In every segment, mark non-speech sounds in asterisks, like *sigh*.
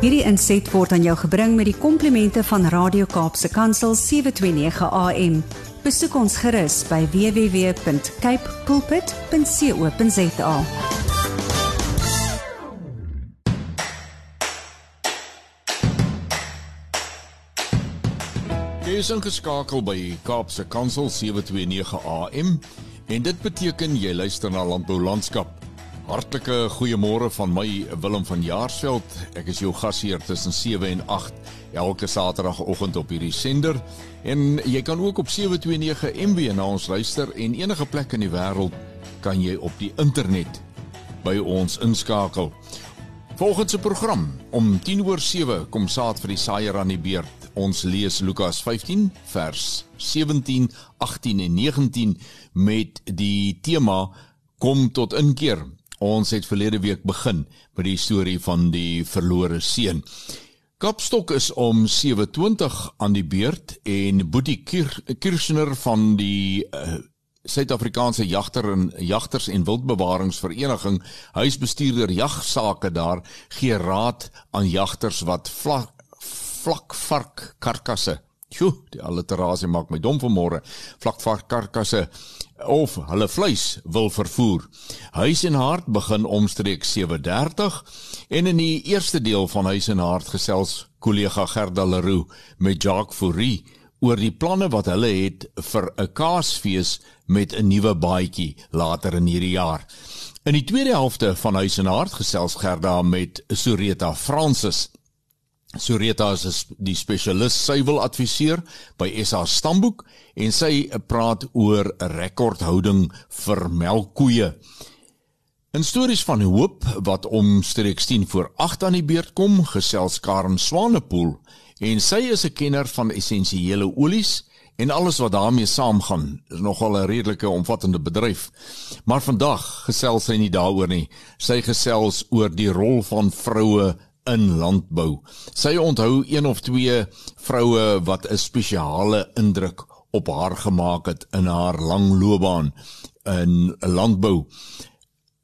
Hierdie inset word aan jou gebring met die komplimente van Radio Kaapse Kansel 729 AM. Besoek ons gerus by www.cape pulpit.co.za. Jy is ingeskakel by Kaapse Kansel 729 AM en dit beteken jy luister na Landbou Landskap. Hartlike goeiemôre van my Willem van Jaarsveld. Ek is jou gasheer tussen 7 en 8 elke Saterdagoggend op hierdie sender en jy kan ook op 729 MW na ons luister en enige plek in die wêreld kan jy op die internet by ons inskakel. Volgens se program om 10 oor 7 kom saad vir die saaier aan die beurt. Ons lees Lukas 15 vers 17, 18 en 19 met die tema kom tot inkeer. Ons het verlede week begin met die storie van die verlore seun. Kapstok is om 7:20 aan die beurt en Boetie Kirchner van die uh, Suid-Afrikaanse jagter en jagters en wildbewaringsvereniging, huisbestuurder jagsake daar, gee raad aan jagters wat vlak vlakvark karkasse. Sjoe, die alliterasie maak my dom vanmôre. Vlakvark karkasse of hulle vleis wil vervoer. Huis en hart begin omstreeks 7:30 en in die eerste deel van Huis en hart gesels kollega Gerda Leroux met Jacques Fourie oor die planne wat hulle het vir 'n kaasfees met 'n nuwe baadjie later in hierdie jaar. In die tweede helfte van Huis en Hart gesels Gerda met Soreta Francis. Soreta is die spesialis suiweladviseur by SA Stamboek en sy praat oor rekordhouding vir melkkoeie. In stories van hoop wat omstreeks 10 voor 8 aan die beurt kom, gesels Karen Swanepoel en sy is 'n kenner van essensiële olies en alles wat daarmee saamgaan. Is nogal 'n redelike omvattende bedryf. Maar vandag gesels sy nie daaroor nie. Sy gesels oor die rol van vroue in landbou. Sy onthou een of twee vroue wat 'n spesiale indruk op haar gemaak het in haar lang loopbaan in landbou.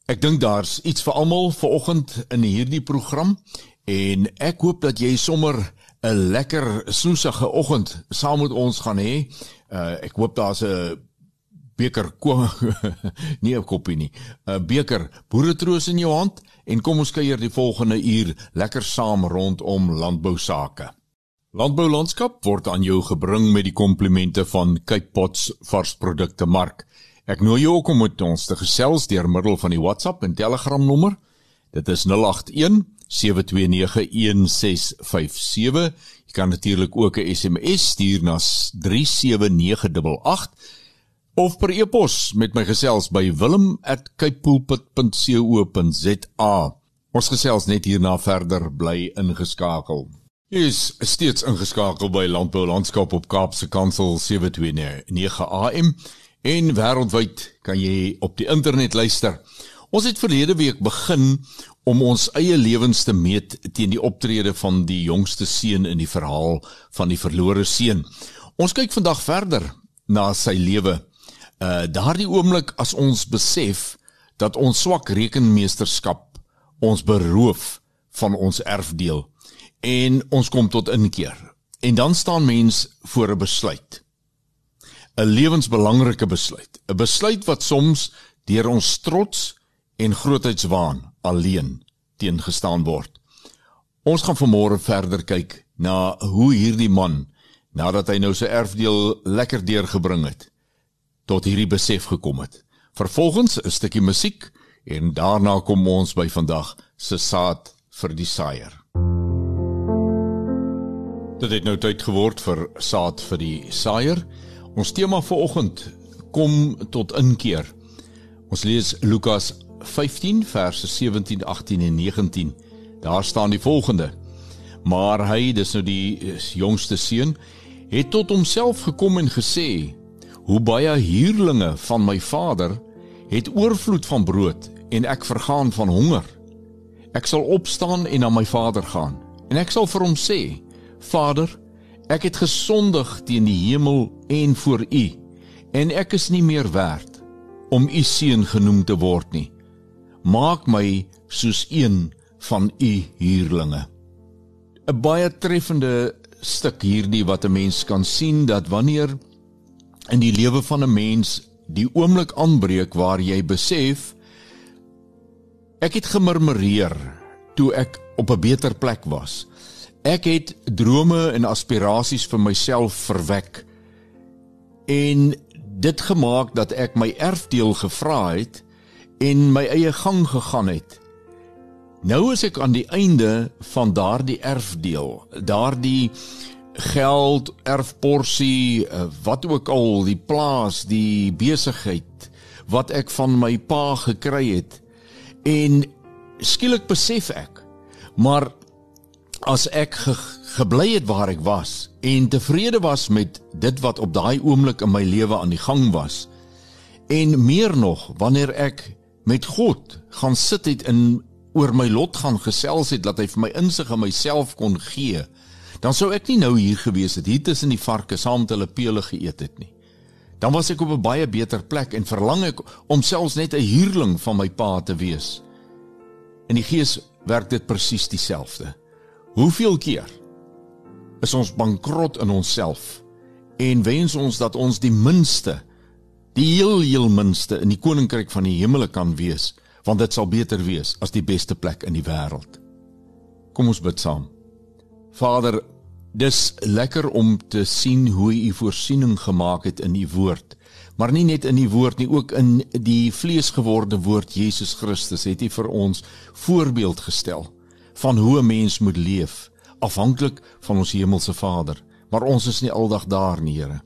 Ek dink daar's iets vir almal vanoggend in hierdie program en ek hoop dat jy sommer 'n lekker soesige oggend saam met ons gaan hê. Uh, ek hoop daar's 'n beker nie *laughs* 'n koppie nie. 'n Beker boeretroos in jou hand en kom ons kuier die volgende uur lekker saam rondom landbou sake. Landbou landskap word aan jou gebring met die komplimente van Cape Pots varsprodukte mark. Ek nooi jou ook om met ons te gesels deur middel van die WhatsApp en Telegram nommer. Dit is 081 7291657. Jy kan natuurlik ook 'n SMS stuur na 37988 of per e-pos met my gesels by wilm@kaipoolpit.co.za. Ons gesels net hierna verder bly ingeskakel. Jy is steeds ingeskakel by Landbou Landskap op Kaapse Kansel 729 AM en wêreldwyd kan jy op die internet luister. Ons het verlede week begin om ons eie lewens te meet teen die optrede van die jongste seun in die verhaal van die verlore seun. Ons kyk vandag verder na sy lewe uh daardie oomblik as ons besef dat ons swak rekenmeesterskap ons beroof van ons erfdeel en ons kom tot inkeer. En dan staan mens voor 'n besluit. 'n lewensbelangrike besluit. 'n besluit wat soms deur ons trots en grootheidswaan alleen teengestaan word. Ons gaan vanmôre verder kyk na hoe hierdie man nadat hy nou sy erfdeel lekker deurgebring het tot hierdie besef gekom het. Vervolgens 'n stukkie musiek en daarna kom ons by vandag se saad vir die saaier. Dit het nou tyd geword vir saad vir die saaier. Ons tema vir oggend kom tot inkeer. Ons lees Lukas 15 verse 17, 18 en 19. Daar staan die volgende: Maar hy, dis nou die jongste seun, het tot homself gekom en gesê: hoe baie huurlinge van my vader het oorvloed van brood en ek vergaan van honger. Ek sal opstaan en na my vader gaan en ek sal vir hom sê: Vader, ek het gesondig teen die hemel en voor U en ek is nie meer werd om U seun genoem te word nie. Maak my soos een van U huurlinge. 'n baie treffende stuk hierdie wat 'n mens kan sien dat wanneer in die lewe van 'n mens die oomblik aanbreek waar jy besef ek het gemurmureer toe ek op 'n beter plek was. Ek het drome en aspirasies vir myself verwek en dit gemaak dat ek my erfdeel gevra het en my eie gang gegaan het. Nou is ek aan die einde van daardie erfdeel, daardie geld, erfporsie, eh, wat ook al, die plaas, die besigheid wat ek van my pa gekry het. En skielik besef ek, maar as ek ge gebly het waar ek was en tevrede was met dit wat op daai oomblik in my lewe aan die gang was en meer nog wanneer ek met God gaan sit het in oor my lot gaan gesels het dat hy vir my insig in myself kon gee, dan sou ek nie nou hier gewees het hier tussen die varke saam met hulle pele geëet het nie. Dan was ek op 'n baie beter plek en verlang ek om selfs net 'n huurling van my pa te wees. In die gees werk dit presies dieselfde. Hoeveel keer is ons bankrot in onsself en wens ons dat ons die minste die heel heel minste in die koninkryk van die hemele kan wees, want dit sal beter wees as die beste plek in die wêreld. Kom ons bid saam. Vader, dis lekker om te sien hoe U voorsiening gemaak het in U woord, maar nie net in U woord nie, ook in die vleesgeworde woord Jesus Christus het U vir ons voorbeeld gestel van hoe 'n mens moet leef, afhanklik van ons hemelse Vader. Maar ons is nie aldag daar nie, Here.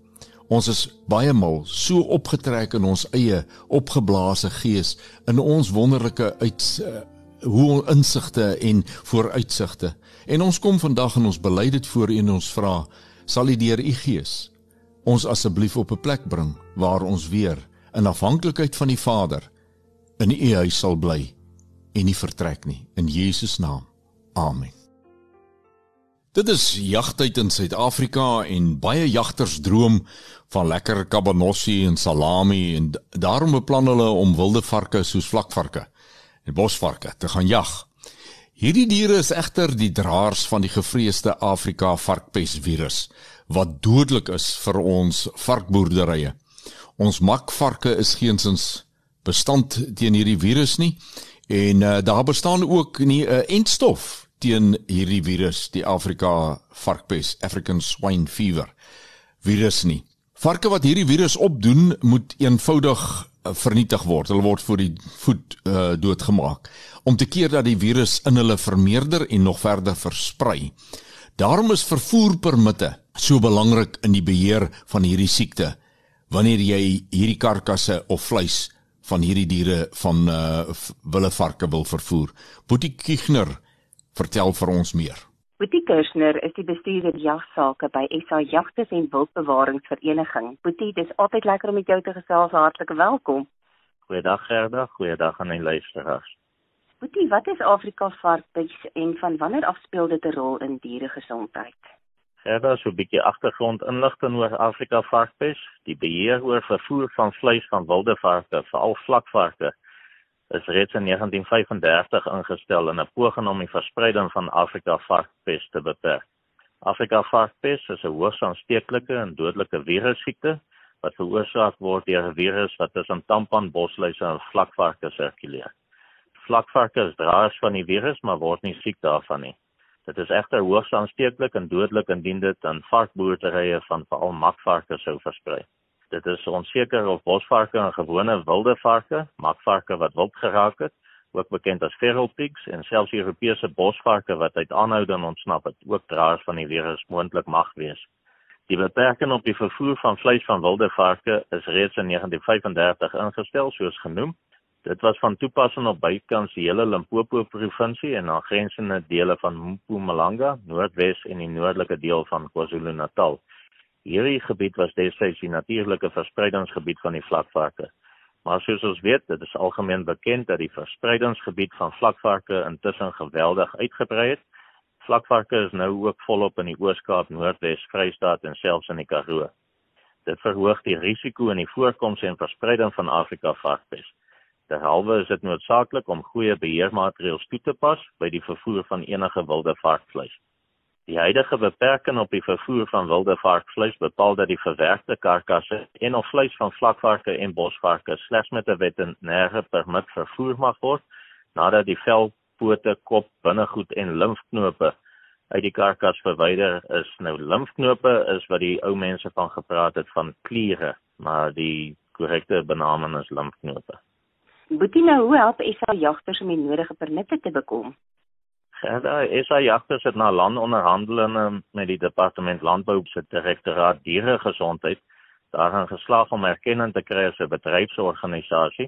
Ons is baie mal so opgetrek in ons eie opgeblaase gees in ons wonderlike uit uh, hoe insigte en vooruitsigte. En ons kom vandag en ons bely dit voor U en ons vra, sal U deur U gees ons asseblief op 'n plek bring waar ons weer in afhanklikheid van die Vader in U huis sal bly en nie vertrek nie in Jesus naam. Amen. Dit is jagtyd in Suid-Afrika en baie jagters droom van lekker cabanossi en salami en daarom beplan hulle om wilde varke soos vlakvarke en bosvarke te gaan jag. Hierdie diere is egter die draers van die gevreesde Afrika varkpesvirus wat dodelik is vir ons varkboerderye. Ons makvarke is geensins bestand teen hierdie virus nie en uh, daar bestaan ook nie 'n uh, entstof teen hierdie virus, die Afrika varkpes, African swine fever virus nie. Varke wat hierdie virus opdoen, moet eenvoudig uh, vernietig word. Hulle word voor die voet uh, doodgemaak om te keer dat die virus in hulle vermeerder en nog verder versprei. Daarom is vervoerpermitte so belangrik in die beheer van hierdie siekte. Wanneer jy hierdie karkasse of vleis van hierdie diere van uh, wille varke wil vervoer. Boetie Kichner vertel vir ons meer. Boetie Kirschner is die bestuurder jagsake by SA Jagters en Wildbewaringsvereniging. Boetie, dis altyd lekker om met jou te gesels. Hartlike welkom. Goeiedag Gerda, goeiedag aan die luisteraars. Boetie, wat is Afrika varkpes en van wanneer af speel dit 'n rol in dieregesondheid? Gerda, so 'n bietjie agtergrond inligting oor Afrika varkpes, die beheer oor vervoer van vleis van wilde varke, veral vlakvarke is reeds in 1935 ingestel in 'n poging om die verspreiding van Afrika varkpes te beperk. Afrika varkpes is 'n hoogs aansteeklike en dodelike virussiekte wat veroorsaak word deur 'n virus wat tussen tampan bosluise en vlakvarke sirkuleer. Vlakvarke is draers van die virus, maar word nie siek daarvan nie. Dit is egter hoogs aansteeklik en dodelik indien dit aan varkboerderye van veral makvarke sou versprei. Dit is onseker of bosvarke en gewone wilde varke, makvarke wat wild geraak het, ook bekend as feral pigs en selfs Europese bosvarke wat uit aanhouding ontsnap het, ook draers van die virus moontlik mag wees. Die beperking op die vervoer van vleis van wilde varke is reeds in 1935 ingestel soos genoem. Dit was van toepassing op bykans die hele Limpopo provinsie en aangrensende dele van Mpumalanga, Noordwes en die noordelike deel van KwaZulu-Natal. Hierdie gebied was destyds die natuurlike verspreidingsgebied van die vlakvarke. Maar soos ons weet, dit is algemeen bekend dat die verspreidingsgebied van vlakvarke intussen geweldig uitgebrei het. Vlakvarke is nou ook volop in die Oos-Kaap, Noordwes, Vrystaat en selfs in die Karoo. Dit verhoog die risiko in die voorkoms en verspreiding van Afrika varkpes. Derhalwe is dit noodsaaklik om goeie beheermaatreëls toe te pas by die vervoer van enige wilde varkvleis. Die huidige beperking op die vervoer van wilde varkvleis bepaal dat die verwerkte karkasse en of vleis van vlakvarke en bosvarke slegs met 'n veterinêre permit vervoer mag word nadat die vel, pote, kop, binnegoed en limfknope uit die karkas verwyder is. Nou limfknope is wat die ou mense van gepraat het van kliere, maar die korrekte benaming is limfknope. Boetie nou hoe help SA jagters om die nodige permitte te bekom? Gerda, SA jagters het na landonderhandelinge met die departement landbou se direktoraat dieregesondheid daarin geslaag om erkenning te kry as 'n bedryfsorganisasie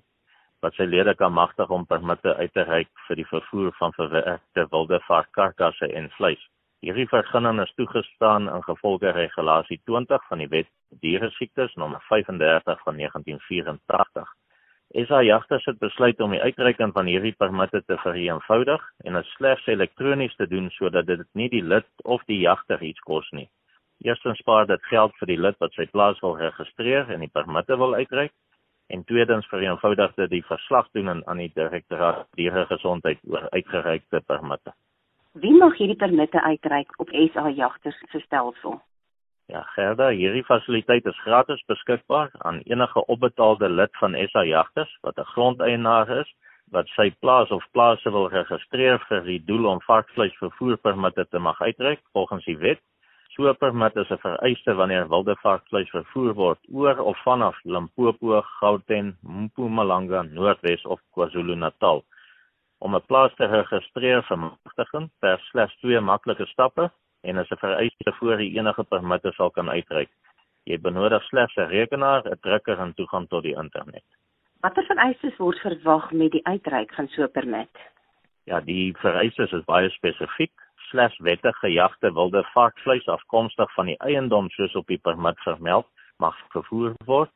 wat sy lede kan magtig om permitte uit te reik vir die vervoer van verwerkte wilde varkkarkasse en vleis. Hierdie vergunning is toegestaan in gevolge regulasie 20 van die Wet Diere Siektes nommer 35 van 1984. SA Jagters het besluit om die uitreiking van hierdie permitte te vereenvoudig en dit slegs elektronies te doen sodat dit nie die lid of die jagter iets kos nie. Eerstens spaar dit geld vir die lid wat sy plaas wil registreer en die permitte wil uitreik en tweedens vereenvoudig dit die verslagdoening aan die direktoraat dieregesondheid oor uitgereikte permitte. Wie mag hierdie permitte uitreik op SA Jagters se stelsel? Ja, Gerda, hierdie fasiliteit is gratis beskikbaar aan enige opbetaalde lid van SA Jagters wat 'n grondeienaar is wat sy plaas of plase wil registreer vir die doel om varkvleis vervoer permitte te mag uitreik volgens die wet. So 'n permit is 'n vereiste wanneer wilde varkvleis vervoer word oor of vanaf Limpopo, Gauteng, Mpumalanga, Noordwes of KwaZulu-Natal. Om 'n plaas te registreer vir magtiging per slegs twee maklike stappe en is 'n vereiste voor jy enige permitte sal kan uitreik. Jy benodig slegs 'n rekenaar, 'n drukker en toegang tot die internet. Watter vereistes word verwag met die uitreik van so 'n permit? Ja, die vereistes is baie spesifiek. Slegs wettige jagte wilde varkvleis afkomstig van die eiendom soos op die permit vermeld mag vervoer word.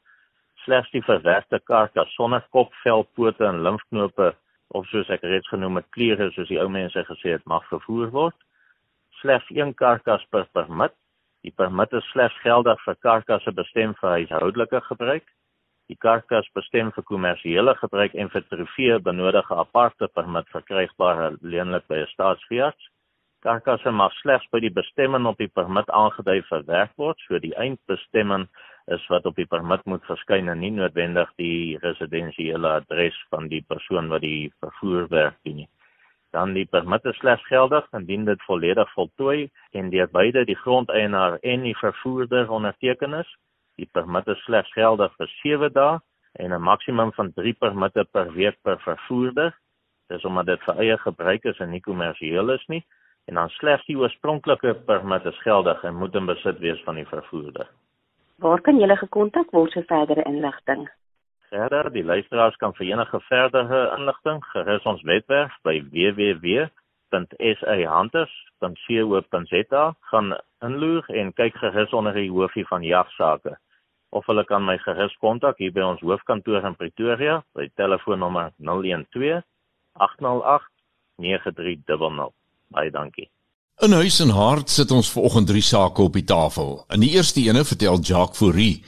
Slegs die verwerkte karkas sonder kop, vel, pote en limfknope of soos ek reeds genoem het, kliere soos die ou mense gesê het, mag vervoer word slegs een karkas per permit. Die permit is slegs geldig vir karkasse bestem vir huishoudelike gebruik. Die karkas bestem vir kommersiële gebruik en vir trofee benodig 'n aparte permit verkrygbaar alleenlik by 'n staatsveearts. Karkasse mag slegs by die bestemming op die permit aangedui verwerk word, so die eindbestemming is wat op die permit moet verskyn en nie noodwendig die residensiële adres van die persoon wat die vervoer werk doen nie dan die permit is slegs geldig indien dit volledig voltooi en deur beide die grondeienaar en die vervoerder onderteken is. Die permit is slegs geldig vir 7 dae en 'n maksimum van 3 permitte per week per vervoerder. Dis omdat dit vir eie gebruik is en nie kommersieel is nie en dan slegs die oorspronklike permit is geldig en moet in besit wees van die vervoerder. Waar kan jy gekontak word vir verdere inligting? Verder, die luisteraars kan vir enige verdere inligting gerus ons webwerf by www.sahunters.co.za gaan inloer en kyk gerus onder die hoofie van jagsake. Of hulle kan my gerus kontak hier by ons hoofkantoor in Pretoria by telefoonnommer 012 808 9300. Baie dankie. In huis en hart sit ons vanoggend drie sake op die tafel. In die eerste ene vertel Jacques Fourie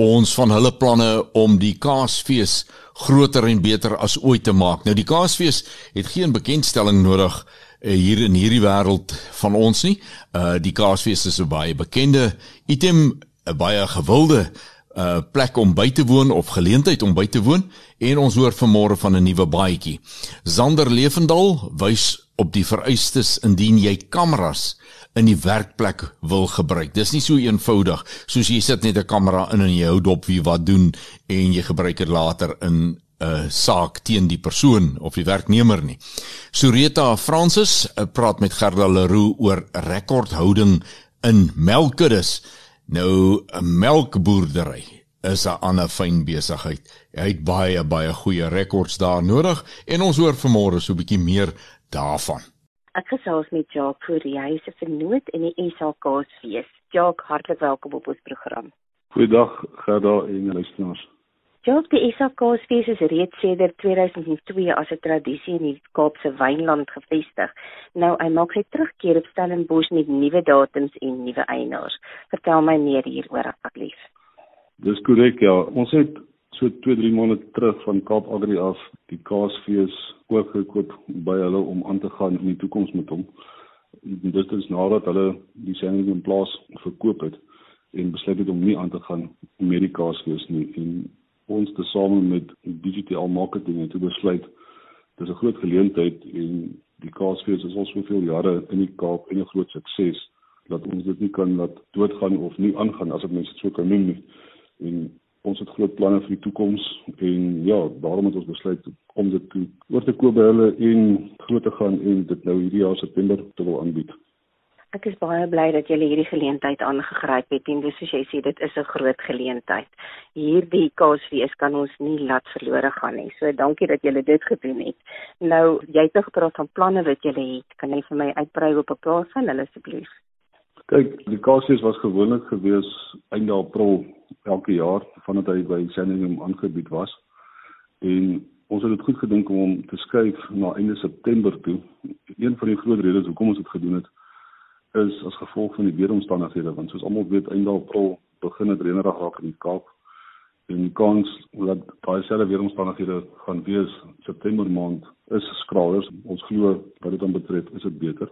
ons van hulle planne om die Kaasfees groter en beter as ooit te maak. Nou die Kaasfees het geen bekendstelling nodig uh, hier in hierdie wêreld van ons nie. Uh die Kaasfees is 'n baie bekende item, 'n baie gewilde uh plek om by te woon of geleentheid om by te woon en ons hoor vanmôre van 'n nuwe baadjie. Zander Lewendal wys op die vereistes indien jy kameras in die werkplek wil gebruik. Dis nie so eenvoudig soos jy sit net 'n kamera in en jy hou dop wie wat doen en jy gebruik dit later in 'n uh, saak teen die persoon of die werknemer nie. Sureta Francis uh, praat met Gerda Leroux oor rekordhouding in melkkuddes. Nou 'n melkboerdery is 'n ander fyn besigheid. Hy het baie baie goeie rekords daar nodig en ons hoor vanmôre so 'n bietjie meer daarvan. Ek gesels met Jacques Fourie, hy is 'n vernoot in die SAKSfees. Jacques, hartlik welkom op ons program. Goeiedag, Gerda en luisteraars. Jacques, die SAKSfees is reeds sedert 2002 as 'n tradisie in die Kaapse Wynland gevestig. Nou, hy maak sy terugkeer op Stellenbosch met nuwe datums en nuwe eienaars. Vertel my meer hieroor asseblief. Dis korrek, ja. Ons het so 2-3 maande terug van Kaap Agri af die Kaasfees ook gekoop by hulle om aan te gaan in die toekoms met hom. Dit is nadat hulle die sending in plaas verkoop het en besluit het om nie aan te gaan met die kaasfees nie en ons tesame met digitaal marketing het besluit dis 'n groot geleentheid en die kaasfees is al soveel jare in die Kaap en 'n groot sukses dat ons dit nie kan laat doodgaan of nie aangaan as ek mense dit so kan noem nie. En ons het groot planne vir die toekoms en ja, daarom het ons besluit om dit toe oor te koop by hulle en groot te gaan en dit nou hierdie jaar September te wil aanbied. Ek is baie bly dat jy hierdie geleentheid aangegryp het en dis soos jy sê dit is 'n groot geleentheid. Hierdie kaasfees kan ons nie laat verlore gaan nie. So dankie dat jy dit gedoen het. Nou, jy het nog gepraat van planne wat jy het. Kan jy vir my uitbrei op 'n paar van hulle asseblief? Kyk, die kaasfees was gewoonlik gewees einde April elke jaar vandat hy by Sandringham aangebied was. En ons het dit goed gedink om hom te skuif na einde September toe. Een van die groot redes hoekom ons dit gedoen het is as gevolg van die weeromstandighede want soos almal weet einde April begin dit reënerig raak in die Kaap. En die kans dat daai selfde weeromstandighede gaan wees September maand is skraal. Ons glo wat dit dan betref is dit beter.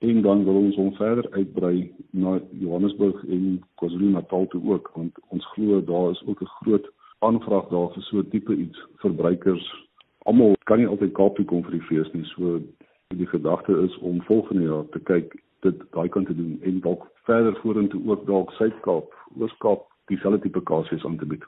En dan wil ons hom verder uitbrei na Johannesburg en KwaZulu-Natal toe ook want ons glo daar is ook 'n groot aanvraag daar vir so tipe iets. Verbruikers almal kan nie altyd Kaap toe kom vir die fees nie. So die gedagte is om volgende jaar te kyk dit daai kan te doen en dalk verder vorentoe ook dalk Suid-Kaap, Oos-Kaap dieselfde tipe kasies aan te bied.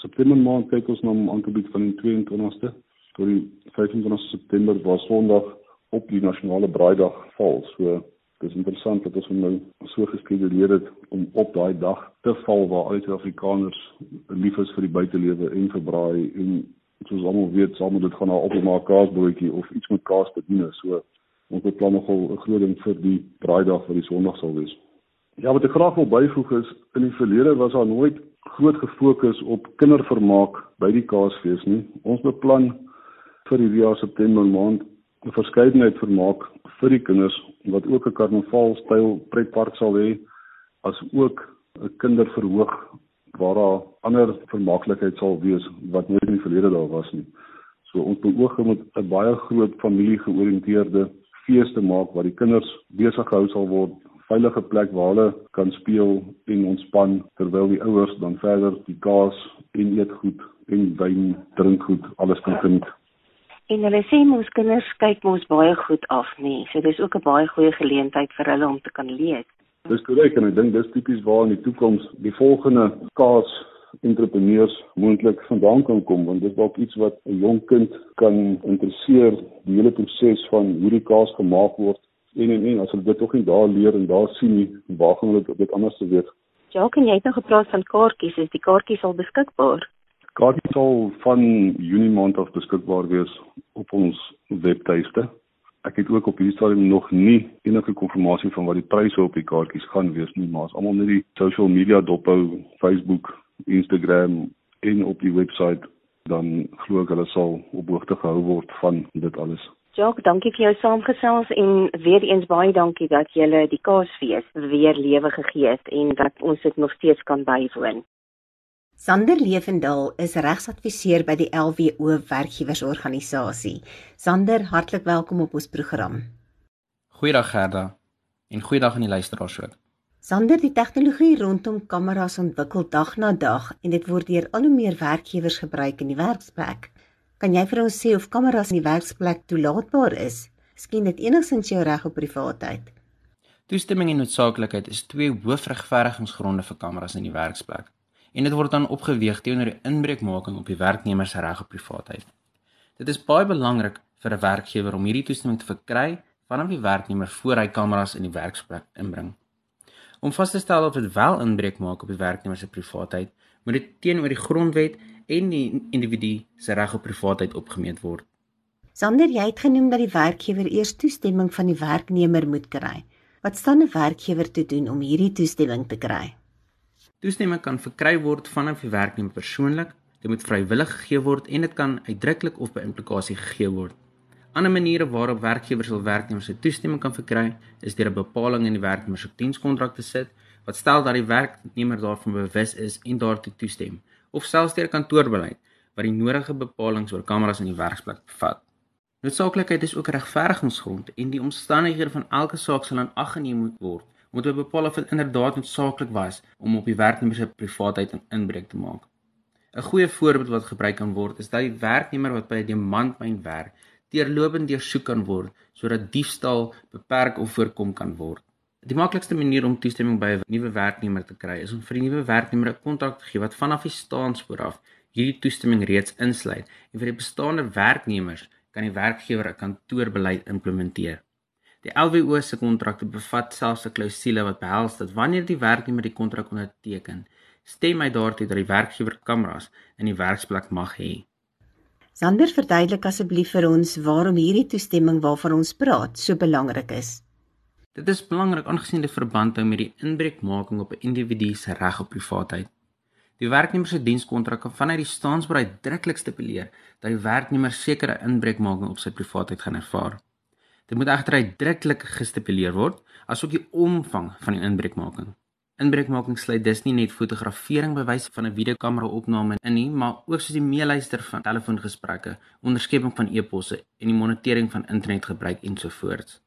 September maand kyk ons na om aan te bied van die 22ste tot die 25ste September waar Sondag op die nasionale braaidag val. So dis interessant dat ons nou so geskeduleer het om op daai dag te val waar al die Afrikaners lief is vir die buitelewe en vir braai en soos almal weet, sal moet dit gaan na op 'n kaasbroodjie of iets met kaas bedien. So ons beplan nogal 'n groot ding vir die braaidag wat die Sondag sal wees. Ja, wat ek graag wil byvoeg is in die verlede was daar nooit groot gefokus op kindervermaak by die Kaasfees nie. Ons beplan vir die jaar September maand 'n verskeidenheid vermaak vir die kinders wat ook 'n karnavalstyl pretpark sal hê as ook 'n kinderverhoog waar daar ander vermaaklikheid sal wees wat nooit in die verlede daar was nie. So ons beoog om 'n baie groot familie georiënteerde fees te maak waar die kinders besig gehou sal word, veilige plek waar hulle kan speel en ontspan terwyl die ouers dan verder die kaas en eetgoed en wyn, drinkgoed alles kan geniet. En hulle sê mos kinders kyk mos baie goed af nie. So dis ook 'n baie goeie geleentheid vir hulle om te kan lees. Dis korrek en ek dink dis tipies waar in die toekoms die volgende kaas entrepreneurs moontlik vandaan kan kom want dit is dalk iets wat 'n jong kind kan interesseer die hele proses van hoe die kaas gemaak word en en en as hulle dit tog nie daar leer en daar sien nie waar gaan hulle dit anders te weet? Ja, kan jy net nou gepraat van kaartjies is die kaartjies al beskikbaar? Kaartjies sal van Junie maand af beskikbaar wees op ons webtuiste. Ek het ook op hierdie stadium nog nie enige konfirmasie van wat die pryse op die kaartjies gaan wees nie, maar as almal net die social media dophou, Facebook, Instagram en op die webwerf dan glo ek hulle sal op hoogte gehou word van dit alles. Jacques, dankie vir jou saamgesels en weer eens baie dankie dat jy die Kaasfees weer lewe gegee het en dat ons dit nog steeds kan bywoon. Sander Lewendal is regsadviseur by die LWO werkgewersorganisasie. Sander, hartlik welkom op ons program. Goeiedag Gerda en goeiedag aan die luisteraars ook. Sander, die tegnologie rondom kameras ontwikkel dag na dag en dit word deur al hoe meer werkgewers gebruik in die werksplek. Kan jy vir ons sê of kameras in die werksplek toelaatbaar is? Skien dit enigstens jou reg op privaatheid? Toestemming en noodsaaklikheid is twee hoofregverdigingsgronde vir kameras in die werksplek en dit word dan opgeweeg teenoor die inbreukmaking op die werknemer se reg op privaatheid. Dit is baie belangrik vir 'n werkgewer om hierdie toestemming te verkry vanaf die werknemer voor hy kameras in die werksplek inbring. Om vas te stel of dit wel inbreuk maak op die werknemer se privaatheid, moet dit teenoor die grondwet en die individu se reg op privaatheid opgemeet word. Sander, jy het genoem dat die werkgewer eers toestemming van die werknemer moet kry. Wat staan 'n werkgewer te doen om hierdie toestemming te kry? Toestemming kan verkry word vanaf die werknemer persoonlik. Dit moet vrywillig gegee word en dit kan uitdruklik of by implikasie gegee word. Ander maniere waarop werkgewers hul werknemers se toestemming kan verkry, is deur 'n bepaling in die werknemer se dienskontrak te sit wat stel dat die werknemer daarvan bewus is en daartoe toestem, of selfs deur kantoorbeleid wat die nodige bepalinge oor kameras in die werksplek bevat. Noodsaaklikheid is ook regverdigingsgrond en die omstandighede van elke saak sal aan ag geneem moet word om te bepaal of dit inderdaad noodsaaklik was om op die werknemer se privaatheid inbreuk te maak. 'n Goeie voorbeeld wat gebruik kan word is dat die werknemer wat by 'n diamantmyn werk, deurlopend deursoek kan word sodat diefstal beperk of voorkom kan word. Die maklikste manier om toestemming by 'n nuwe werknemer te kry is om vir die nuwe werknemer 'n kontrak te gee wat vanaf die staanspoor af hierdie toestemming reeds insluit en vir die bestaande werknemers kan die werkgewer 'n kantoorbeleid implementeer. Die LWO se kontrakte bevat selfs 'n klousule wat behels dat wanneer die werknemer die kontrak onderteken, stem hy daartoe dat die werkgewer kameras in die werksplek mag hê. Sander verduidelik asseblief vir ons waarom hierdie toestemming waarvan ons praat so belangrik is. Dit is belangrik aangesien dit verband hou met die inbreukmaking op 'n individu se reg op privaatheid. Die werknemer se dienskontrak kan vanuit die staansberaad uitdruklik stipuleer dat die werknemer sekere inbreukmaking op sy privaatheid gaan ervaar. Dit moet egter uitdruklik gestipuleer word asook die omvang van die inbreukmaking. Inbreukmaking sluit dus nie net fotografering bewys van 'n videokamera opname in nie, maar ook soos die meeluister van telefoongesprekke, onderskepping van e-posse en die monitering van internetgebruik ensovoorts.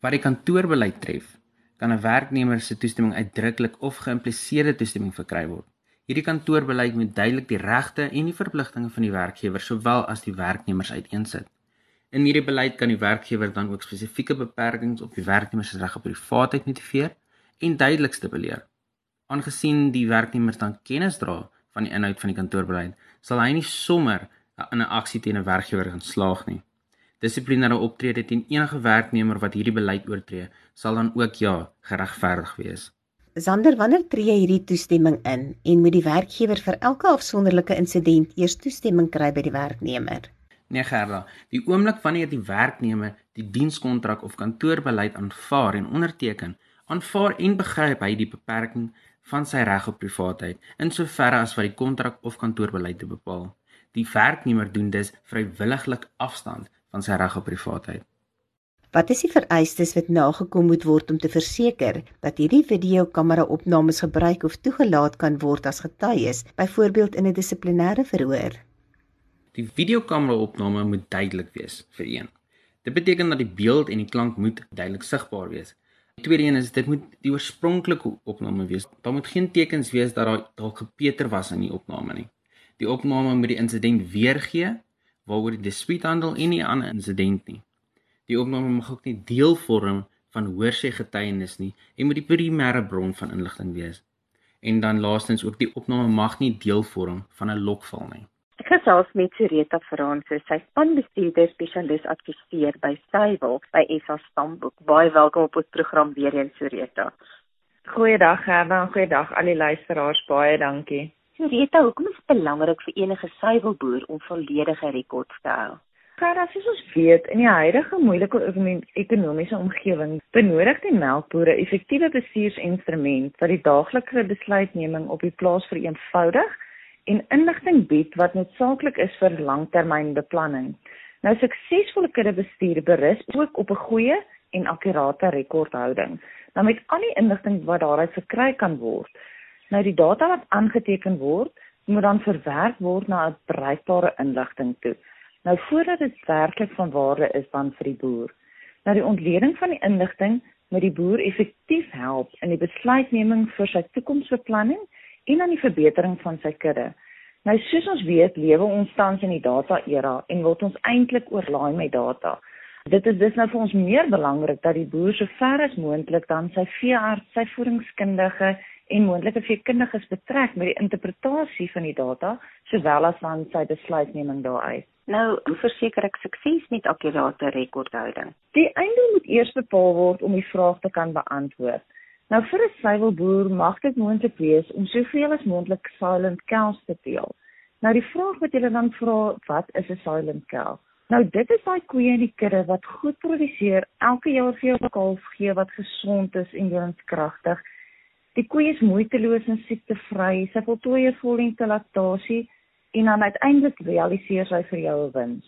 Wat die kantoorbeleid tref, kan 'n werknemer se toestemming uitdruklik of geïmpliseerde toestemming verkry word. Hierdie kantoorbeleid moet duidelik die regte en die verpligtinge van die werkgewer sowel as die werknemers uiteensit. In hierdie beleid kan die werkgewer dan ook spesifieke beperkings op die werknemer se reg op privaatheid motiveer en duidelik stipuleer. Aangesien die werknemer dan kennis dra van die inhoud van die kantoorbeleid, sal hy nie sommer in 'n aksie teen 'n werkgewer gaan slaag nie. Dissiplinêre optrede teen enige werknemer wat hierdie beleid oortree, sal dan ook ja geregverdig wees. Sander, wanneer tree hierdie toestemming in en moet die werkgewer vir elke afsonderlike insident eers toestemming kry by die werknemer? Nee Gerda, die oomblik wanneer die werknemer die dienskontrak of kantoorbeleid aanvaar en onderteken, aanvaar en begryp hy die beperking van sy reg op privaatheid in soverre as wat die kontrak of kantoorbeleid te bepaal. Die werknemer doen dus vrywilliglik afstand van sy reg op privaatheid. Wat is die vereistes wat nagekom moet word om te verseker dat hierdie videokamera opnames gebruik of toegelaat kan word as getuies, byvoorbeeld in 'n dissiplinêre verhoor? Die videokamera opname moet duidelik wees vir een. Dit beteken dat die beeld en die klank moet duidelik sigbaar wees. Die tweede een is dit moet die oorspronklike opname wees. Daar moet geen tekens wees dat daar dalk gepeter was in die opname nie. Die opname moet die insident weergee waaroor die dispuut handel en nie 'n insident nie. Die opname mag ook nie deel vorm van hoorsê getuienis nie en moet die primêre bron van inligting wees. En dan laastens ook die opname mag nie deel vorm van 'n lokval nie. Ek gesels met Sureta Franse, sy spanbestuurder spesialis adviseer by Stable by SA Stamboek. Baie welkom op ons program weer eens Sureta. Goeiedag Gerda, goeiedag al die luisteraars, baie dankie. Rita, hoekom is dit belangrik vir enige suiwelboer om volledige rekords te hou? Gaan as ons weet in die huidige moeilike ekonomiese omgewing benodig die melkbore 'n effektiewe bestuursinstrument wat die daaglikse besluitneming op die plaas vereenvoudig en inligting bied wat noodsaaklik is vir langtermynbeplanning. Nou suksesvolle kuddebestuur berus ook op 'n goeie en akkurate rekordhouding. Nou met al die inligting wat daaruit verkry kan word, Nou die data wat aangeteken word, moet dan verwerk word na 'n bereikbare inligting toe. Nou voordat dit werklik van waarde is dan vir die boer. Nou die ontleding van die inligting moet die boer effektief help in die besluitneming vir sy toekomsbeplanning en aan die verbetering van sy kudde. Nou soos ons weet, lewe ons tans in die data era en word ons eintlik oorlaai met data. Dit is dus nou vir ons meer belangrik dat die boer so ver as moontlik dan sy veearts, sy voedingskundige en moontlike veekundiges betrek met die interpretasie van die data sowel as van sy besluitneming daaruit. Nou, hoe verseker ek sukses met akkurate rekordhouding? Die einddoel moet eers bepaal word om die vraag te kan beantwoord. Nou vir 'n suiwelboer mag dit moontlik wees om soveel as moontlik silent cows te teel. Nou die vraag wat julle dan vra, wat is 'n silent cow? Nou dit is daai koeie in die kudde wat goed produseer, elke jaar vir jou kalf gee wat gesond is en lewenskragtig Die koe is moeiteloos en siektevry. Sy voltooi 'n vollengte laktasie en dan uiteindelik realiseer sy vir jou 'n wins.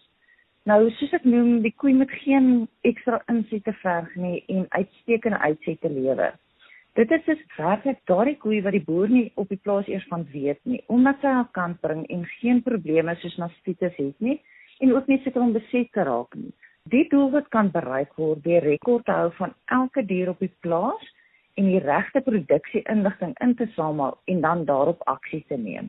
Nou, soos ek noem, die koe moet geen ekstra insette verg nie en uitstekende uitsette lewer. Dit is dus werklik daardie koe wat die boer nie op die plaas eers van weet nie, omdat sy haar kant bring en geen probleme soos mastitis het nie en ook nie seker om beset te raak nie. Die doelwit kan bereik word deur rekord te hou van elke dier op die plaas en die regte produksie-inligting in te samel en dan daarop aksie te neem.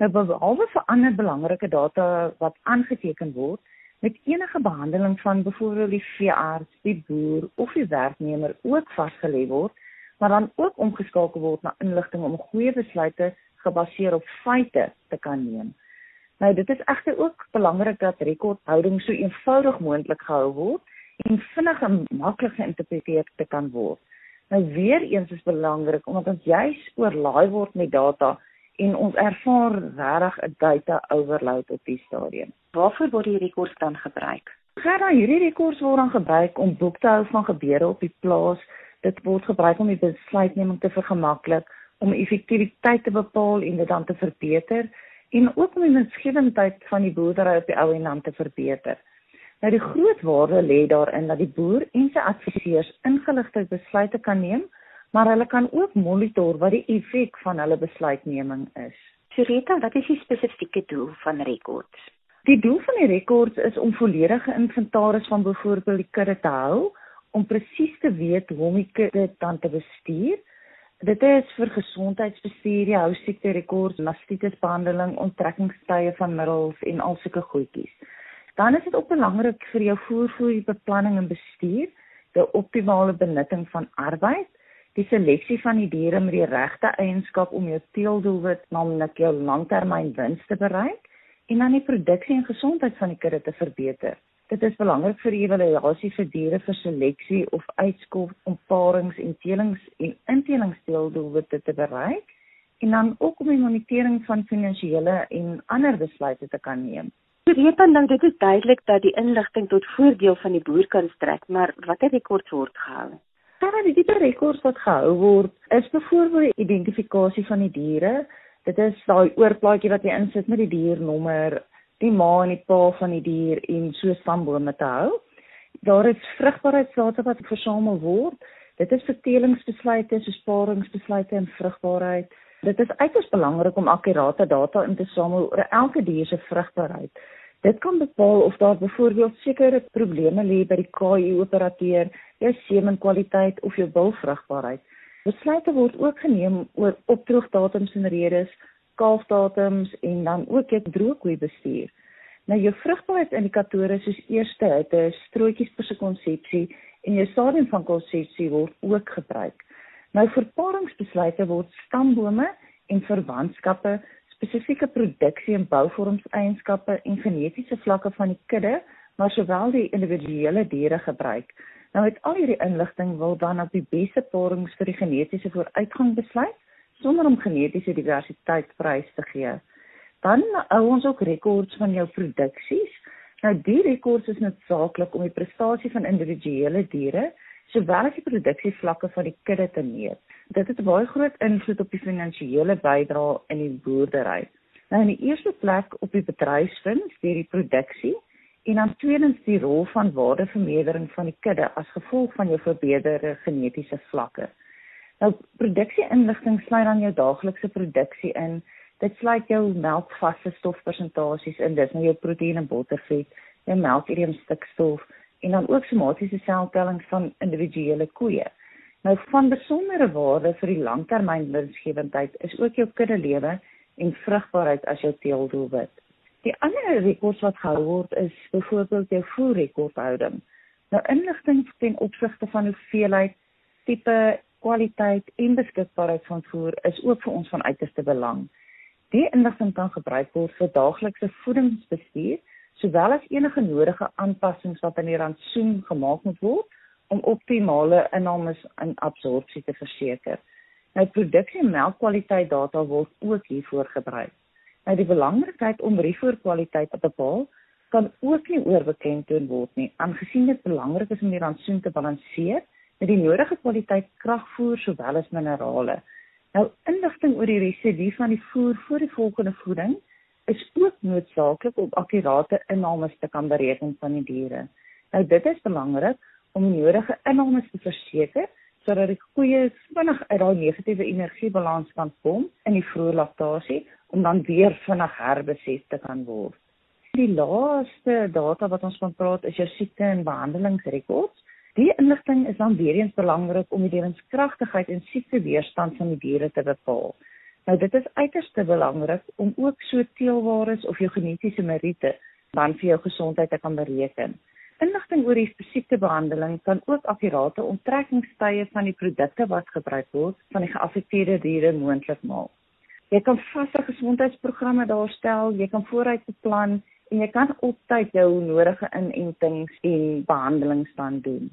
Nou behalwe vir ander belangrike data wat aangeteken word, met enige behandeling van byvoorbeeld die veearts, die boer of die werknemer ook vasgelê word, maar dan ook omgeskakel word na inligting om goeie besluite gebaseer op feite te kan neem. Nou dit is egter ook belangrik dat rekordhouding so eenvoudig moontlik gehou word en vinnig en maklik geïnterpreteer te kan word. Nou weer eens is belangrik omdat ons juis oorlaai word met data en ons ervaar regtig 'n data overload op die stadium. Waarvoor word die rekords dan gebruik? Gerda, hierdie rekords word dan gebruik om boek te hou van gebeure op die plaas. Dit word gebruik om die besluitneming te vergemaklik, om effektiwiteit te bepaal en dit dan te verbeter en ook om die winsgewendheid van die boerdery op die ou en dan te verbeter. Nou die groot waarde lê daarin dat die boer en sy adviseurs ingeligte besluite kan neem, maar hulle kan ook monitor wat die effek van hulle besluitneming is. Sureta, wat is die spesifieke doel van rekords? Die doel van die rekords is om volledige inventaris van byvoorbeeld die kudde te hou, om presies te weet hoe om die kudde dan te bestuur Dit is vir gesondheidsbestuur, hou siekte rekords, mastitis behandeling, onttrekkingstye van middels en al sulke goedjies. Dan is dit ook belangrik vir jou voervoer beplanning en bestuur, die optimale benutting van arbeid, die seleksie van die diere met die regte eienskap om jou teeldoelwit, naamlik jou langtermyn wins te bereik, en dan die produksie en gesondheid van die kudde te verbeter. Dit is belangrik vir evaluasie vir diere vir seleksie of uitskof om parings en telings en intelingsdeeldoelwitte te bereik en dan ook om die monitering van finansiële en ander besluite te kan neem. Dit weet dan dit is duidelik dat die inligting tot voordeel van die boer kan strek, maar watter rekords word gehou? Ja, die tipe rekords wat gehou word is byvoorbeeld die identifikasie van die diere. Dit is daai oorplaatjie wat jy insit met die diernommer, die ma en die pa van die dier en so stambome te hou. Daar is vrugbaarheidsdata wat versamel word. Dit is vertelingsbesluite, so sparingsbesluite en vrugbaarheid. Dit is uiters belangrik om akkurate data in te samel oor elke dier se vrugbaarheid. Dit kan bepaal of daar byvoorbeeld sekere probleme lê by die KI operateur, jou semenkwaliteit of jou bulvrugbaarheid. Besluite word ook geneem oor opdroogdatums en redes, kalfdatums en dan ook jou droogkoei bestuur. Nou jou vrugbaarheidsindikatore soos eerste hitte, strootjies per se konsepsie en jou stadium van konsepsie word ook gebruik. Nou vir paringsbesluite word stambome en verwantskappe, spesifieke produksie en bouvorms eienskappe en genetiese vlakke van die kudde, maar sowel die individuele diere gebruik. Nou met al hierdie inligting wil dan op die beste parings vir die genetiese vooruitgang besluit sonder om genetiese diversiteit prys te gee. Dan hou ons ook rekords van jou produksies. Nou die rekords is noodsaaklik om die prestasie van individuele diere sowel as die produksievlakke van die kudde te meet. Dit het 'n baie groot invloed op die finansiële bydrae in die boerdery. Nou in die eerste plek op die bedryfswins deur die produksie en dan tweedens die rol van waardevermeerdering van die kudde as gevolg van jou verbeterde genetiese vlakke. Nou produksie-inligting sluit dan jou daaglikse produksie in. Dit sluit jou melkvaste stofpersentasies in, dis nou jou proteïen en bottervet, jou melkurium stikstof en dan ook somatiese seltellings van individuele koeie. Nou van besondere waarde vir die langtermyn winsgewendheid is ook jou kudde lewe en vrugbaarheid as jou teeldoelwit. Die ander rekords wat gehou word is byvoorbeeld jou voerrekordhouding. Nou inligting ten opsigte van hoeveelheid, tipe kwaliteit en beskikbaarheid van voer is ook vir ons van uiterste belang. Die inligting kan gebruik word vir daaglikse voedingsbestuur, sowel as enige nodige aanpassings wat aan die rantsoen gemaak moet word om optimale innames en absorpsie te verseker. Nou produksie melkkwaliteit data word ook hiervoor gebruik. Nou die belangrikheid om rievoorkwaliteit te bepaal kan ook nie oorbekend word nie, aangesien dit belangrik is om die rantsoen te balanseer met die nodige kwaliteit kragvoer sowel as minerale. Nou inligting oor die residu van die voer vir die volgende voeding is ook noodsaaklik om akkurate inname te kan bereken van die diere. Nou dit is belangrik om die nodige inname te verseker sodat die koeie vinnig uit daai negatiewe energiebalans kan kom in die vroeë laktasie om dan weer vinnig herbeset te kan word. Die laaste data wat ons van praat is jou siekte en behandelingsrekords. Die inligting is dan weer eens belangrik om die lewenskragtigheid en siekteweerstand van die diere te bepaal. Nou dit is uiters belangrik om ook so teelwaardes of jou genetiese meriete dan vir jou gesondheid te kan bereken. Inligting oor die spesifieke behandeling kan ook akkurate onttrekkingstye van die produkte wat gebruik word van die geaffekteerde diere moontlik maak. Jy kan vaste gesondheidsprogramme daarstel, jy kan vooruit beplan en jy kan op tyd jou nodige inentings en behandelings dan doen.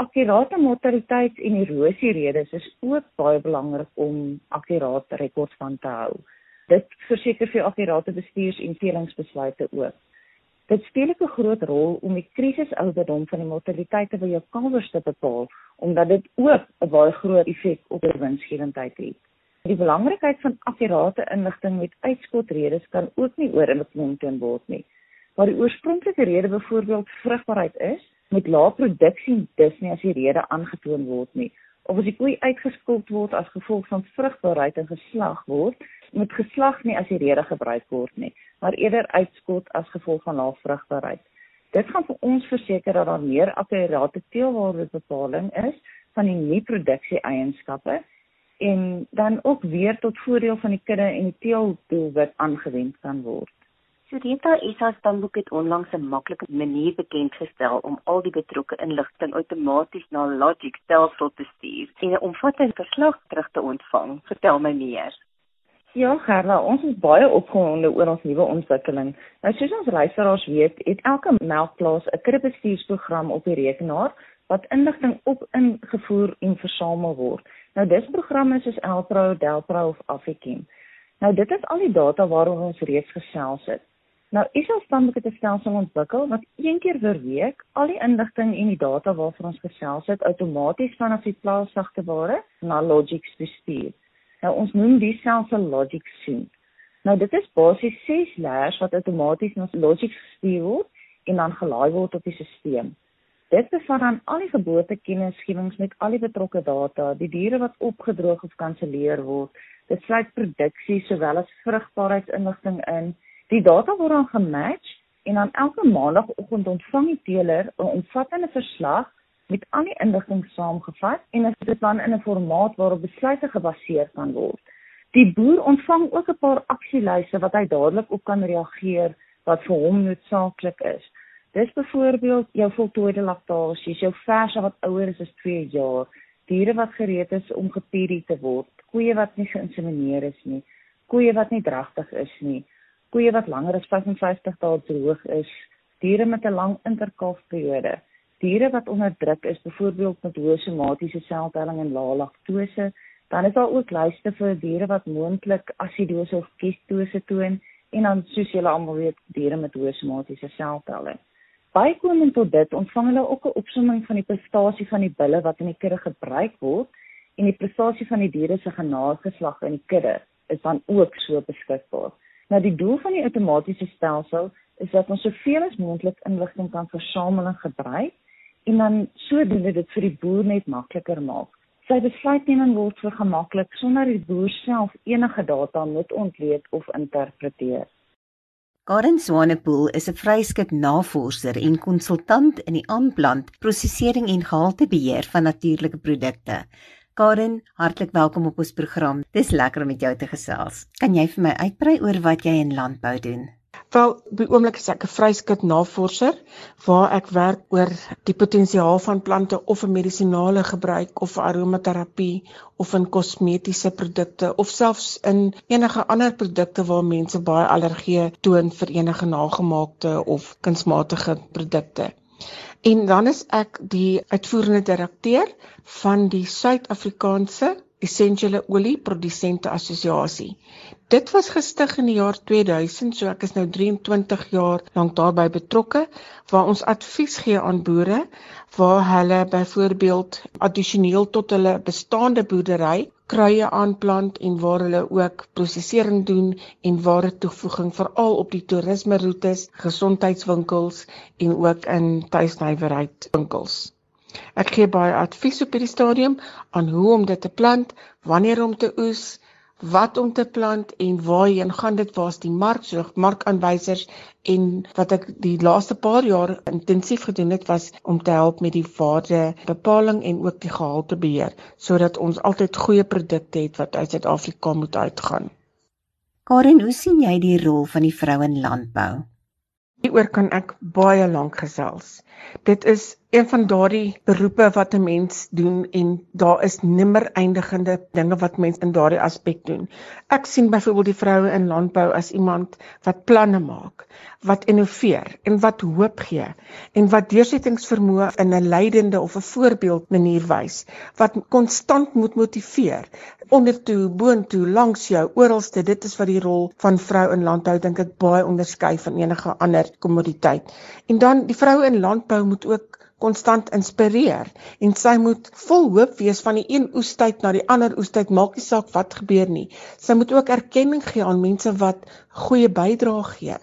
Akkurate mortaliteits- en erosieredes is ook baie belangrik om akkurate rekords van te hou. Dit verseker vir akkurate bestuurs- en velingsbesluite ook. Dit speel 'n groot rol om die krisisouderdom van die mortaliteite by jou kalwers te bepaal, omdat dit ook 'n baie groot effek op die winsgewendheid het. Die belangrikheid van akkurate inligting met uitskotredes kan ook nie oorbeklemtoon word nie. Waar die oorspronklike rede byvoorbeeld vrugbaarheid is, met lae produksie dus nie as die rede aangetoon word nie. Of as die koei uitgeskot word as gevolg van vrugbaarheid en geslag word, moet geslag nie as die rede gebruik word nie, maar eerder uitskot as gevolg van lae vrugbaarheid. Dit gaan vir ons verseker dat daar meer akkurate teelwaardebepaling is van die nie produksie eienskappe en dan ook weer tot voordeel van die kudde en die teeldoelwit aangewend kan word. Sureta SA stamboek het onlangs 'n maklike manier bekend gestel om al die betrokke inligting outomaties na Logic stelsel te stuur en 'n omvattende verslag terug te ontvang. Vertel my meer. Ja, Gerla, ons is baie opgewonde oor ons nuwe ontwikkeling. Nou soos ons luisteraars weet, het elke melkplaas 'n kuddebestuursprogram op die rekenaar wat inligting op ingevoer en versamel word. Nou dis programme soos Elpro, Delpro of Afrikem. Nou dit is al die data waaroor ons reeds gesels het. Nou is ons dan met 'n stelsel ontwikkel wat een keer per week al die inligting en die data waarvoor ons gesels het outomaties vanaf die plaas sagteware na Logix bestuur. Nou ons noem die stelsel Logix Sync. Nou dit is basies 6 layers wat outomaties na Logix gestuur word en dan gelaai word op die stelsel. Dit bevat dan al die geboortekennisgewings met al die betrokke data, die diere wat opgedroog of kanselleer word. Dit sluit produksie sowel as vrugbaarheidsinligting in. Die data word dan gematch en dan elke maandagooggend ontvang die teeler 'n omvattende verslag met al die inligting saamgevat en dit is dan in 'n formaat waarop besluite gebaseer kan word. Die boer ontvang ook 'n paar aksielyste wat hy dadelik op kan reageer wat vir hom noodsaaklik is. Dis byvoorbeeld jou voltooide laktasie, jou verse wat ouer is as 2 jaar, diere wat gereed is om gepedie te word, koeie wat nie geïnsemineer is nie, koeie wat nie dragtig is nie, koeie wat langer as 55 dae droog is, diere met 'n lang interkalfperiode, diere wat onder druk is, byvoorbeeld met hoë somatiese seltelling en lae laktose, dan is daar ook lyste vir diere wat moontlik asidose of ketose toon en dan soos julle almal weet, diere met hoë somatiese seltelling. Bykomend tot dit ontvang hulle ook 'n opsomming van die prestasie van die bulle wat in die kudde gebruik word en die prestasie van die diere se genageslag in die kudde is dan ook so beskikbaar. Nou die doel van die outomatiese stelsel is dat ons soveel as moontlik inligting kan versamel en gebruik en dan sodoende dit vir die boer net makliker maak. Sy besluitneming word vergemaklik sonder die boer self enige data moet ontleed of interpreteer. Karen Swanepoel is 'n vryskut navorser en konsultant in die aanplant, prosesering en gehaltebeheer van natuurlike produkte. Karen, hartlik welkom op ons program. Dis lekker om met jou te gesels. Kan jy vir my uitbrei oor wat jy in landbou doen? Wel, die oomblik is ek 'n vryskut navorser waar ek werk oor die potensiaal van plante of vir medisinale gebruik of vir aromaterapie of in kosmetiese produkte of selfs in enige ander produkte waar mense baie allergie toon vir enige nagemaakte of kunsmatige produkte. En dan is ek die uitvoerende direkteur van die Suid-Afrikaanse Essensiële Olie Produsente Assosiasie. Dit was gestig in die jaar 2000, so ek is nou 23 jaar lank daarbey betrokke waar ons advies gee aan boere waar hulle byvoorbeeld addisioneel tot hulle bestaande boerdery kruie aanplant en waar hulle ook prosesering doen en ware toevoeging veral op die toerisme roetes, gesondheidswinkels en ook in tuisnywerheid winkels. Ek gee baie advies op hierdie stadium aan hoe om dit te plant, wanneer om te oes, wat om te plant en waarheen gaan dit waar's die mark so markaanwysers en wat ek die laaste paar jaar intensief gedoen het was om te help met die waardebepaling en ook die gehaltebeheer sodat ons altyd goeie produkte het wat uit Suid-Afrika moet uitgaan. Karen, hoe sien jy die rol van die vrou in landbou? Hieroor kan ek baie lank gesels. Dit is een van daardie beroepe wat 'n mens doen en daar is nimmer eindigende dinge wat mens in daardie aspek doen. Ek sien byvoorbeeld die vroue in landbou as iemand wat planne maak, wat innoveer en wat hoop gee en wat deursettingsvermoë in 'n leidende of 'n voorbeeld manier wys, wat konstant moet motiveer ondertoe, boontoe, langs jou, oralste. Dit is wat die rol van vrou in landbou dink ek baie onderskei van enige ander kommoditeit. En dan die vrou in landbou moet ook konstant inspireer en sy moet vol hoop wees van die een oestyd na die ander oestyd maak nie saak wat gebeur nie. Sy moet ook erkenning gee aan mense wat goeie bydrae gee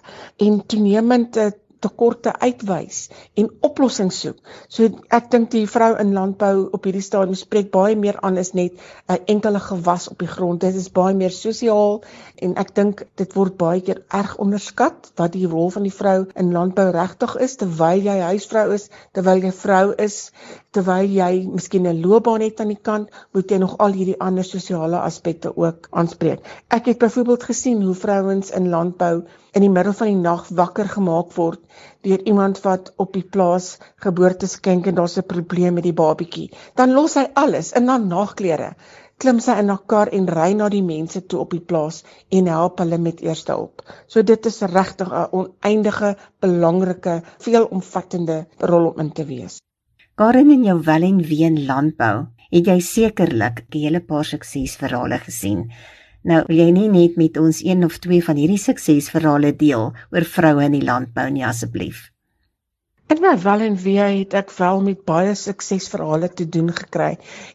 en toenemend tekorte uitwys en oplossings soek. So ek dink die vrou in landbou op hierdie stadium spreek baie meer aan as net 'n enkele gewas op die grond. Dit is baie meer sosiaal en ek dink dit word baie keer erg onderskat wat die rol van die vrou in landbou regtig is terwyl jy huisvrou is, terwyl jy vrou is, terwyl jy miskien 'n loopbaan het aan die kant, moet jy nog al hierdie ander sosiale aspekte ook aanspreek. Ek het byvoorbeeld gesien hoe vrouens in landbou in die middel van die nag wakker gemaak word deur iemand wat op die plaas geboorte skenk en daar's 'n probleem met die babatjie. Dan los hy alles in na nagklere, klim sy in 'n kar en ry na die mense toe op die plaas en help hulle met eerste hulp. So dit is regtig 'n oneindige belangrike, veelomvattende rol om in te wees. Karen in jou wel en ween landbou, het jy sekerlik 'n hele paar suksesverhale gesien. Nou wil jy nie net met ons een of twee van hierdie suksesverhale deel oor vroue in die landbou nie asseblief. In my wel en wie het ek wel met baie suksesverhale te doen gekry.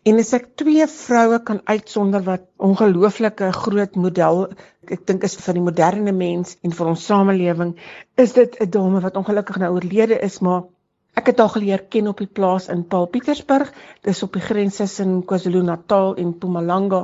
En as ek twee vroue kan uitsonder wat ongelooflike groot model ek dink is vir die moderne mens en vir ons samelewing, is dit 'n dame wat ongelukkig nou oorlede is, maar Ek het haar geleer ken op die plaas in Paul Pietersburg, dis op die grens tussen KwaZulu-Natal en Mpumalanga.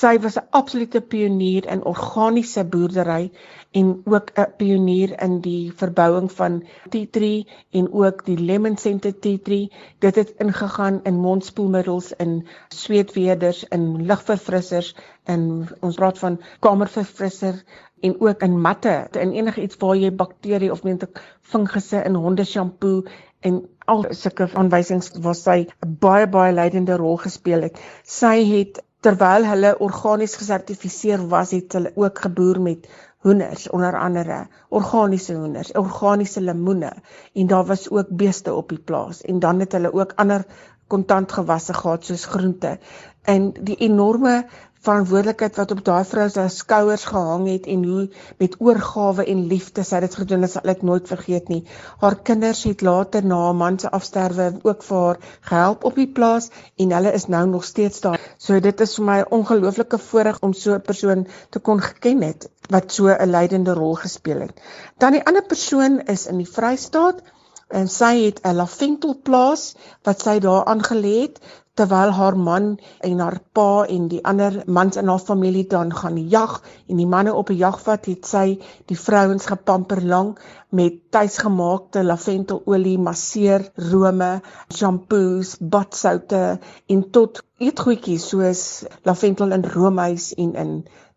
Sy was 'n absolute pionier in organiese boerdery en ook 'n pionier in die verbouing van tea tree en ook die lemon scented tea tree. Dit het ingegaan in mondspoelmiddels, in sweetweders, in lugverfrissers, in ons praat van kamerverfrisser en ook in matte, in enige iets waar jy bakterie of mense fungusse in honde shampoo en al sulke aanwysings waar sy 'n baie baie leidende rol gespeel het. Sy het terwyl hulle organies gesertifiseer was, het hulle ook geboer met hoenders onder andere, organiese hoenders, organiese lemoene en daar was ook beeste op die plaas en dan het hulle ook ander kontantgewasse gehad soos groente. En die enorme verantwoordelikheid wat op daai vrou se skouers gehang het en hoe met oorgawe en liefde sy dit gedoen het, sal ek nooit vergeet nie. Haar kinders het later na haar man se afsterwe ook vir haar gehelp op die plaas en hulle is nou nog steeds daar. So dit is vir my 'n ongelooflike voorreg om so 'n persoon te kon geken het wat so 'n leidende rol gespeel het. Dan die ander persoon is in die Vrystaat en sy het 'n laventelplaas wat sy daar aangelê het terwyl haar man en haar pa en die ander mans in haar familie dan gaan jag en die manne op 'n jagvat het sy die vrouens gepamper lank met tuisgemaakte laventelolie, masseer, rome, shampoos, badsoute en tot eetgoedjies soos laventel in roomys en in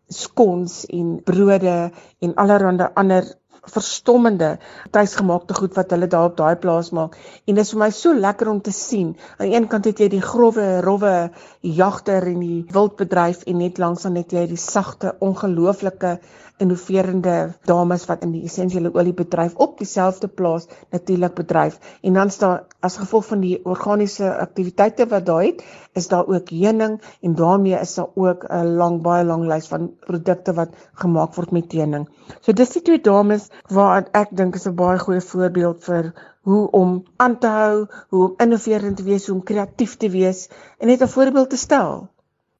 skons en brode en allerlei ander verstommende tuisgemaakte goed wat hulle daar op daai plaas maak. En dit is vir my so lekker om te sien. Aan die een kant het jy die growwe, rowwe jagter en die wildbedryf en net langs dan het jy die sagte, ongelooflike innoverende dames wat in die essensiële oliebedryf op dieselfde plaas natuurlik bedryf. En dan staan as gevolg van die organiese aktiwiteite wat daar het, is daar ook heuning en daarmee is daar ook 'n lang baie lang lys van produkte wat gemaak word met heuning. So dis die twee dames waar ek dink is 'n baie goeie voorbeeld vir hoe om aan te hou, hoe om innoverend te wees, hoe om kreatief te wees en net 'n voorbeeld te stel.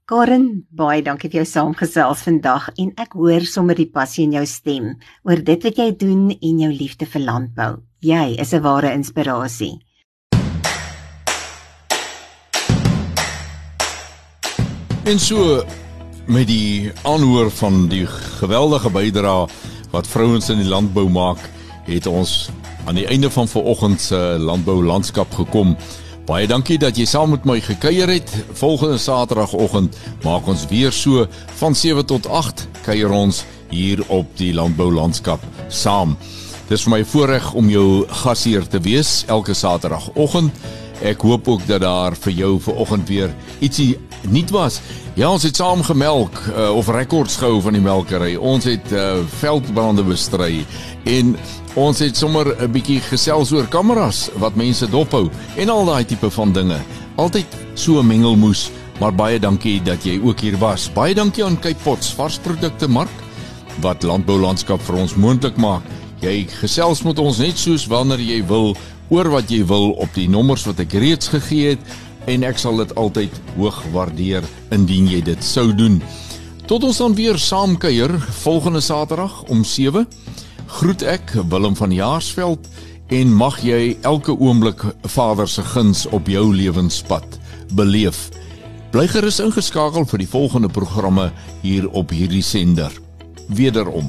Karen, baie dankie vir jou saamgesels vandag en ek hoor sommer die passie in jou stem oor dit wat jy doen en jou liefde vir landbou. Jy is 'n ware inspirasie. En so met die aanhoor van die geweldige bydrae wat vrouens in die landbou maak, het ons aan die einde van vanoggend se landbou landskap gekom. Baie dankie dat jy saam met my gekuier het. Volgende Saterdagoggend maak ons weer so van 7 tot 8 kuier ons hier op die landbou landskap saam. Dis vir my voorreg om jou gasheer te wees elke Saterdagoggend. Ek hoop ook dat daar vir jou vanoggend weer ietsie nuut was. Ja, ons het saam gemelk uh, of rekords gehou van die melkery. Ons het uh, veldbrande bestry en ons het sommer 'n bietjie gesels oor kameras wat mense dophou en al daai tipe van dinge. Altyd so 'n mengelmoes, maar baie dankie dat jy ook hier was. Baie dankie aan Cape Pots varsprodukte mark wat landbou landskap vir ons moontlik maak. Jy gesels met ons net soos wanneer jy wil oor wat jy wil op die nommers wat ek reeds gegee het en ek sal dit altyd hoog waardeer indien jy dit sou doen. Tot ons dan weer saam kuier volgende Saterdag om 7. Groet ek Willem van Jaarsveld en mag jy elke oomblik Vader se guns op jou lewenspad beleef. Bly gerus ingeskakel vir die volgende programme hier op hierdie sender. Wederom